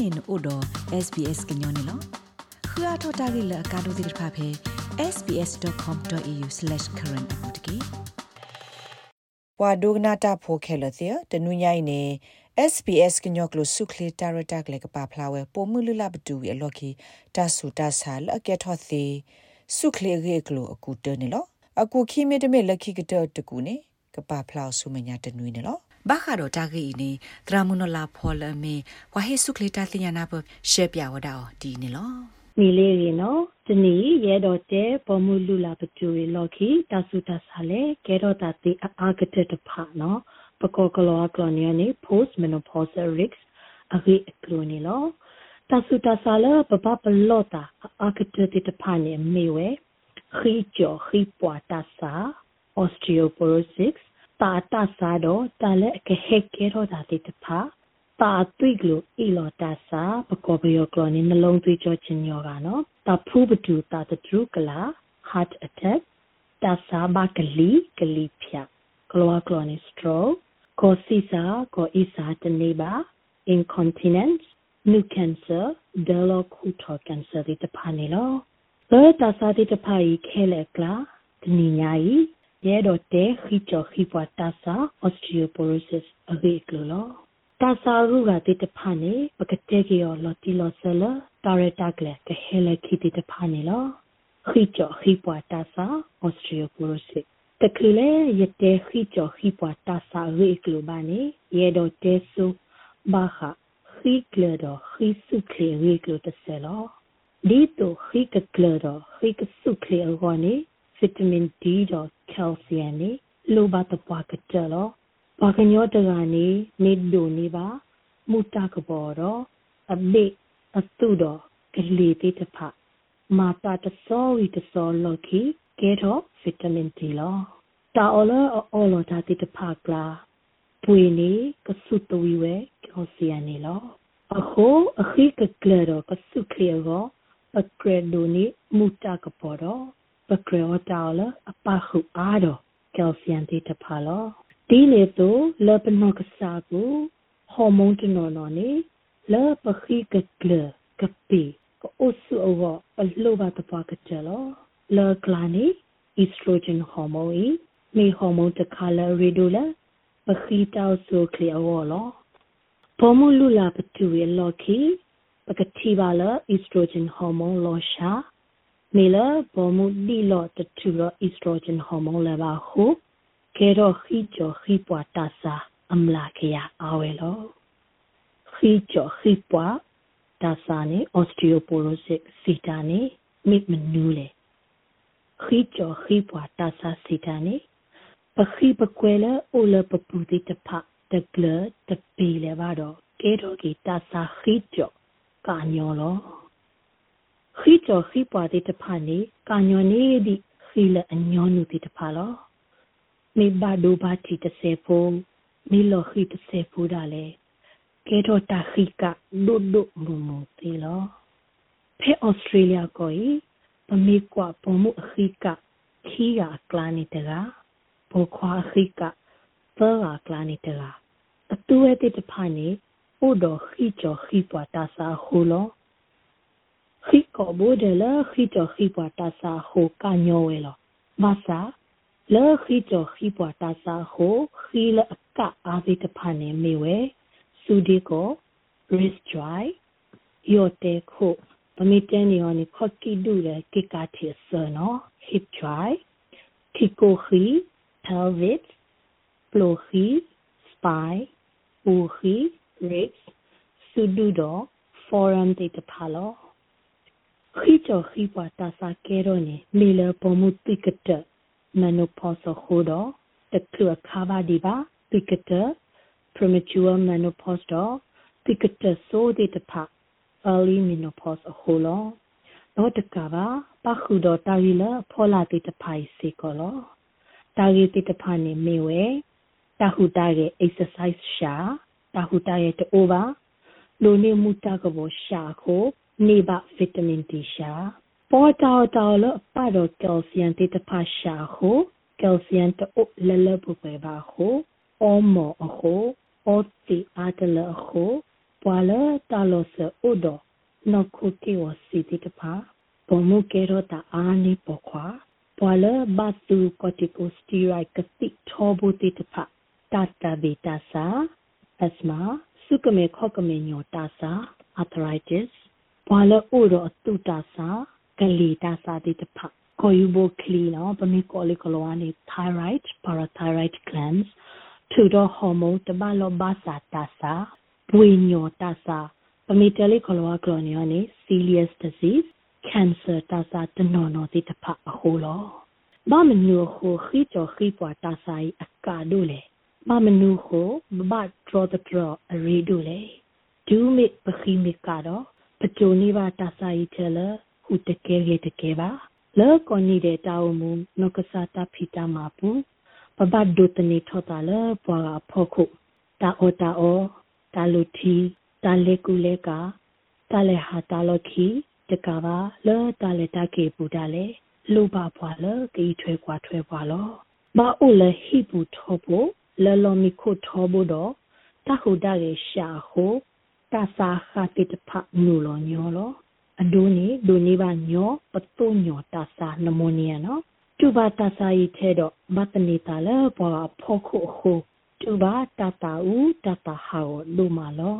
နေနို့တော့ SBS ကညောနေလောခရထတာဂိလကာဒိုတိဖာဖေ sbs.com.au/current အပူတကေဝါဒိုဂနာတာဖိုခဲလတဲ့တနူးညိုင်းနေ SBS ကညောကလဆုခလီတာရတာကလေကပါဖလာဝဲပိုမှုလလဘတူအလော်ကီတဆူတဆာလအကက်ထော်သေးဆုခလီရေကလိုအကူတနေလောအကူခီမီတမေလက်ခိကတတကူနေကပါဖလာဆုမညာတနွေနေလော ဘာခါတော့တာဂီနေဒရာမနလာဖော်လမေဝါဟေဆုခလီတာတင်ညာဘရှေပြဝဒါဒီနေလောမီလေးရီနော်တနီရဲတော့တဲ့ပေါ်မှုလူလာပကျူရီလော်ခီတဆူတဆာလေကဲတော့တာတိအာဂတက်တဖာနော်ပကောကလောကလောနီယနေ post menopausal risks အဂိအကလိုနီလောတဆူတဆာလပပပလောတာအာဂတက်တဖာနေမေဝဲခီကျော်ခီပွာတဆာ osteoporosis တာတဆာတော့တလည်းအကဟက်ကဲတော့တာတိတဖာတာသွိကလိုအီလော်တာစာပကောဘယောကလောနီနှလုံးသွေးကြောချင်းယောကနော်တာဖူးဘတူတာတဒရုကလာ heart attack တာစာဘကလီကလီဖြာကလောကလောနီ stroke ကိုစီစာကိုအီစာတနေပါ incontinence new cancer ဒလောခုထော cancer ဒီတဖာနေလောဘယ်တာစာဒီတဖာကြီးခဲလက်ကလာတနီညာကြီး ရဲတော့တဲခိချောခိပွားတာစာ osteoporosis အဝေကလောတာစာရုကတိတဖာနေပကတဲ့ကရောလော်တီလော်ဆလတာရတာကလကဟဲလခိတိတဖာနေလောခိချောခိပွားတာစာ osteoporosis တကလေရတဲ့ခိချောခိပွားတာစာရိကလိုဘာနေရဲတော့တဲဆုဘာခခိကလတော့ခိစုကလေရိကလိုတဆယ်လောဒီတော့ခိကကလတော့ခိကစုကလေရောနေ ဗီတာမင် D တော့ကယ်လ်ဆီယမ်နေလိုဘတ်ပွားကကြလောဘာကညောတကနေနေဒိုနေပါမူတာကဘောတော့အဘေအတုတော့ကလေးတိတဖမာတာတစောဝီတစောလော်ခီကဲတော့ဗီတာမင် D လောတာအော်လောအော်လောတာတိတဖကလာပွေနေကဆုတဝီဝဲကောစီယနေလောအခုအခီကကလတော့ကဆုခလျောပကရဒိုနီမူတာကပေါ်တော့ ပကရတာလအပခုအားတော့ကယ်လ်ဆီယမ်တိတဖလောဒီလေတော့လပနောကစားကိုဟော်မုန်းတနော်နော်နေလပခိကကလကပီကိုအဆုအောပလောဘတပွားကကြလောလကလာနေ estrogen hormone မေဟော်မုန်းတခါလရီဒိုလာပခိတောက်ဆိုကလျောလောဘောမလူလာပတူရလော်ခီပကတိပါလ estrogen hormone လောရှာ မေလဘောမဒီလောတတူရ estrogen hormone လပါဟုကေရောခီကျော်ခီပွားတာစာအမလာခေယအာဝဲလောခီကျော်ခီပွားတာစာနေ osteoporosis စီတာနေမိမနူးလေခီကျော်ခီပွားတာစာစီတာနေပခိပကွဲလအိုလပပူတိတဖတကလတပီလေပါတော့ကေရောကီတာစာခီကျော်ကာညောလော ခီကျော်ခီပွားတိတဖနေကာညောနေဒီခီလအညောနုတိတဖလောမေဘာဒိုဘာတီတဆေဖိုမေလောခိတဆေဖိုဒါလေကေတော့တာခိကဒုဒုမူမူတီလောဖဲဩစတြေးလျကိုပမေကွာပုံမှုအခိကခီယာကလာနေတကဘောခွာအခိကသောကကလာနေတကအတူဝဲတဲ့တဖာနေဟိုတော့ခိကျော်ခိပွားတာစာဟိုလောခိကောဘိုဒလခိကျော်ခိပွားတာစာဟိုကညောဝဲလော မဆာလေခိတခိပွားတာစာဟိုခိလအကအားသေးတဖာနေမေဝဲစူဒီကို wrist dry ယောတေခုပမီတန်နီယောနီခော့ကီဒူလေကိကာတီဆာနော် hip dry ခိကိုခိ pelvis ပလိုခိ spine ပူခိ ribs စူဒူဒ forearm တေတဖာလောခိချောခိပွားတာစာကဲတော့နေလေလပုံမှုတိကတ menopause hodo the klua khaba diba pikata premature menopause do pikata so de tapa early menopause holo no de ka ba pa khu do ta ri la phola de tapai se ko lo ta ri de tapa ne me we ta hu ta ge exercise sha ta hu ta ye to over လိုနေမှုတာကဘောရှာခို နေပါဗီတာမင် D ရှာပေါ်တောတောလပါတော့ကယ်လ်ဆီယမ်တေတဖာရှာဟုကယ်လ်ဆီယမ်တိုလလပူပဲပါဟုအောမောအခုအောတီအားတလအခုပွာလတာလောဆအိုဒနော်ခုကေဝစီတိတဖာဘမုကေရတာအာနိပခွာပွာလဘတ်တူကော်တီကိုစတီရိုက်ကတိထောဘူတိတဖာတာတာဘေတာစာအစမာစုကမေခောကမေညောတာစာ arthritis ပွာလအိုဒအတုတာစာကလီတာစာတိတဖာခေါ်ယူဖို့ကလီနော်ပမိကောလီကလောအနေ thyroid parathyroid glands ထူတော့ဟော်မုန်းတမလောဘာစာတာစာဘွေညောတာစာပမိတလီကလောကလောနေရနေ serious disease cancer တာစာတနော်နော်တိတဖအဟိုလောဘာမနူဟိုခိချောခိပွာတာစာအကာဒိုလေဘာမနူဟိုဘတ် draw the draw အရီဒိုလေဒူးမိပခိမိကတော့ ပကြိုနေပါတာစာဤချလဟူတကယ်ရတကယ်ပါလောကောနေတဲ့တာဝမူနကစားတာဖီတာမာပူပဘတ်ဒုတနေထောတာလပွာဖောခုတာအောတာအောတာလူတီတာလေကူလေကာတာလေဟာတာလခီတကပါလောတာလေတာကေပူတာလေလူပါပွာလကေထွဲကွာထွဲပွာလောဘာအိုလေဟိပူထောဖို့လောလောမီခုထောဖို့တော့တခုတာရေရှာဟု တာစာခတိတဖနူလောညောလောအဒိုနီဒိုနီဘာညောပတုညောတာစာနမိုနီယာနော်တူဘာတာစာဤထဲတော့မတနေတာလဲပေါ်ဖောခုခုတူဘာတာတာဦးတာတာဟာလူမာလော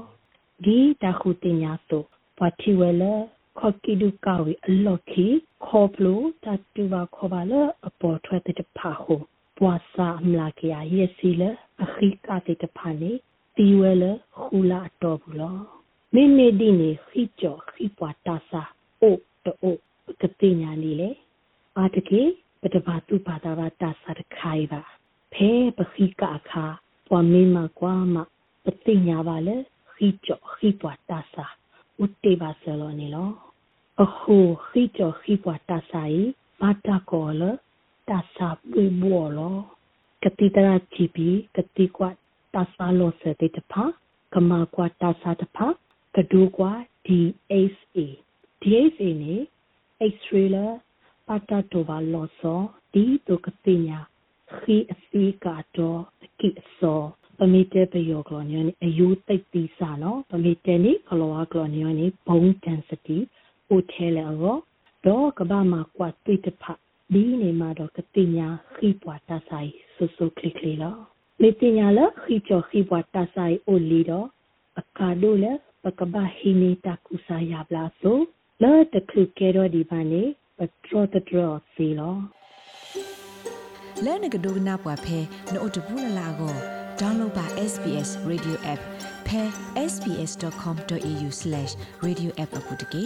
ဒီတခုတင်ညာတော့ပတိဝဲလဲခေါကီဒူကာဝီအလော်ခီခေါပလိုတတူဘာခေါ်ပါလဲအပေါ်ထွက်တဲ့ဖာဟုပွာစာအမလာကရရဲ့စီလဲအခီကတဲ့ဖာနေတီဝဲလဲ ခူလာတော့ဘူးလောမေမေဒီနေခိကျော်ခိပွာတာစာအိုတိုကတိညာနေလေအာတကေပတဘာတုပါတာဘာတာစာတခိုင်ပါဖဲပခိကအခါပွာမေမကွာမပတိညာပါလေခိကျော်ခိပွာတာစာဥတေပါဆလောနေလောအခုခိကျော်ခိပွာတာစာဤဘာတာကောလတာစာပွေဘောလောကတိတရာချီပီကတိကွာတာစာလောစတဲ့တဖာ ကမာကွာတာစာတဖာကဒူကွာ DHA DHA နေ X-ray လာပတာတိုဘာလောဆောဒီတုကတိညာခိအစီကတော့အကိအစောပမီတဲပယောကလောညနေအယူတိတ်တိစာနော်ပမီတဲနေကလောကလောညနေဘုံ density အိုထဲလေရောတော့ကဘာမှာကွာတိတဖဒီနေမှာတော့ကတိညာခိပွားတဆိုင်ဆူဆူကလစ်ကလေးလော မေတိညာလခိချောခိပွားတဆိုင်အိုလီတော့အကာဒိုလေပကဘာဟီနေတာကုစာယဘလာဆိုလာတခုကဲတော့ဒီပါနေပထရတထရစီလောလဲနကဒိုနာပွားဖဲနို့တဘူးလလာကို download ပါ SBS radio app ဖဲ sbs.com.au/radioapp အပုတ်တကေ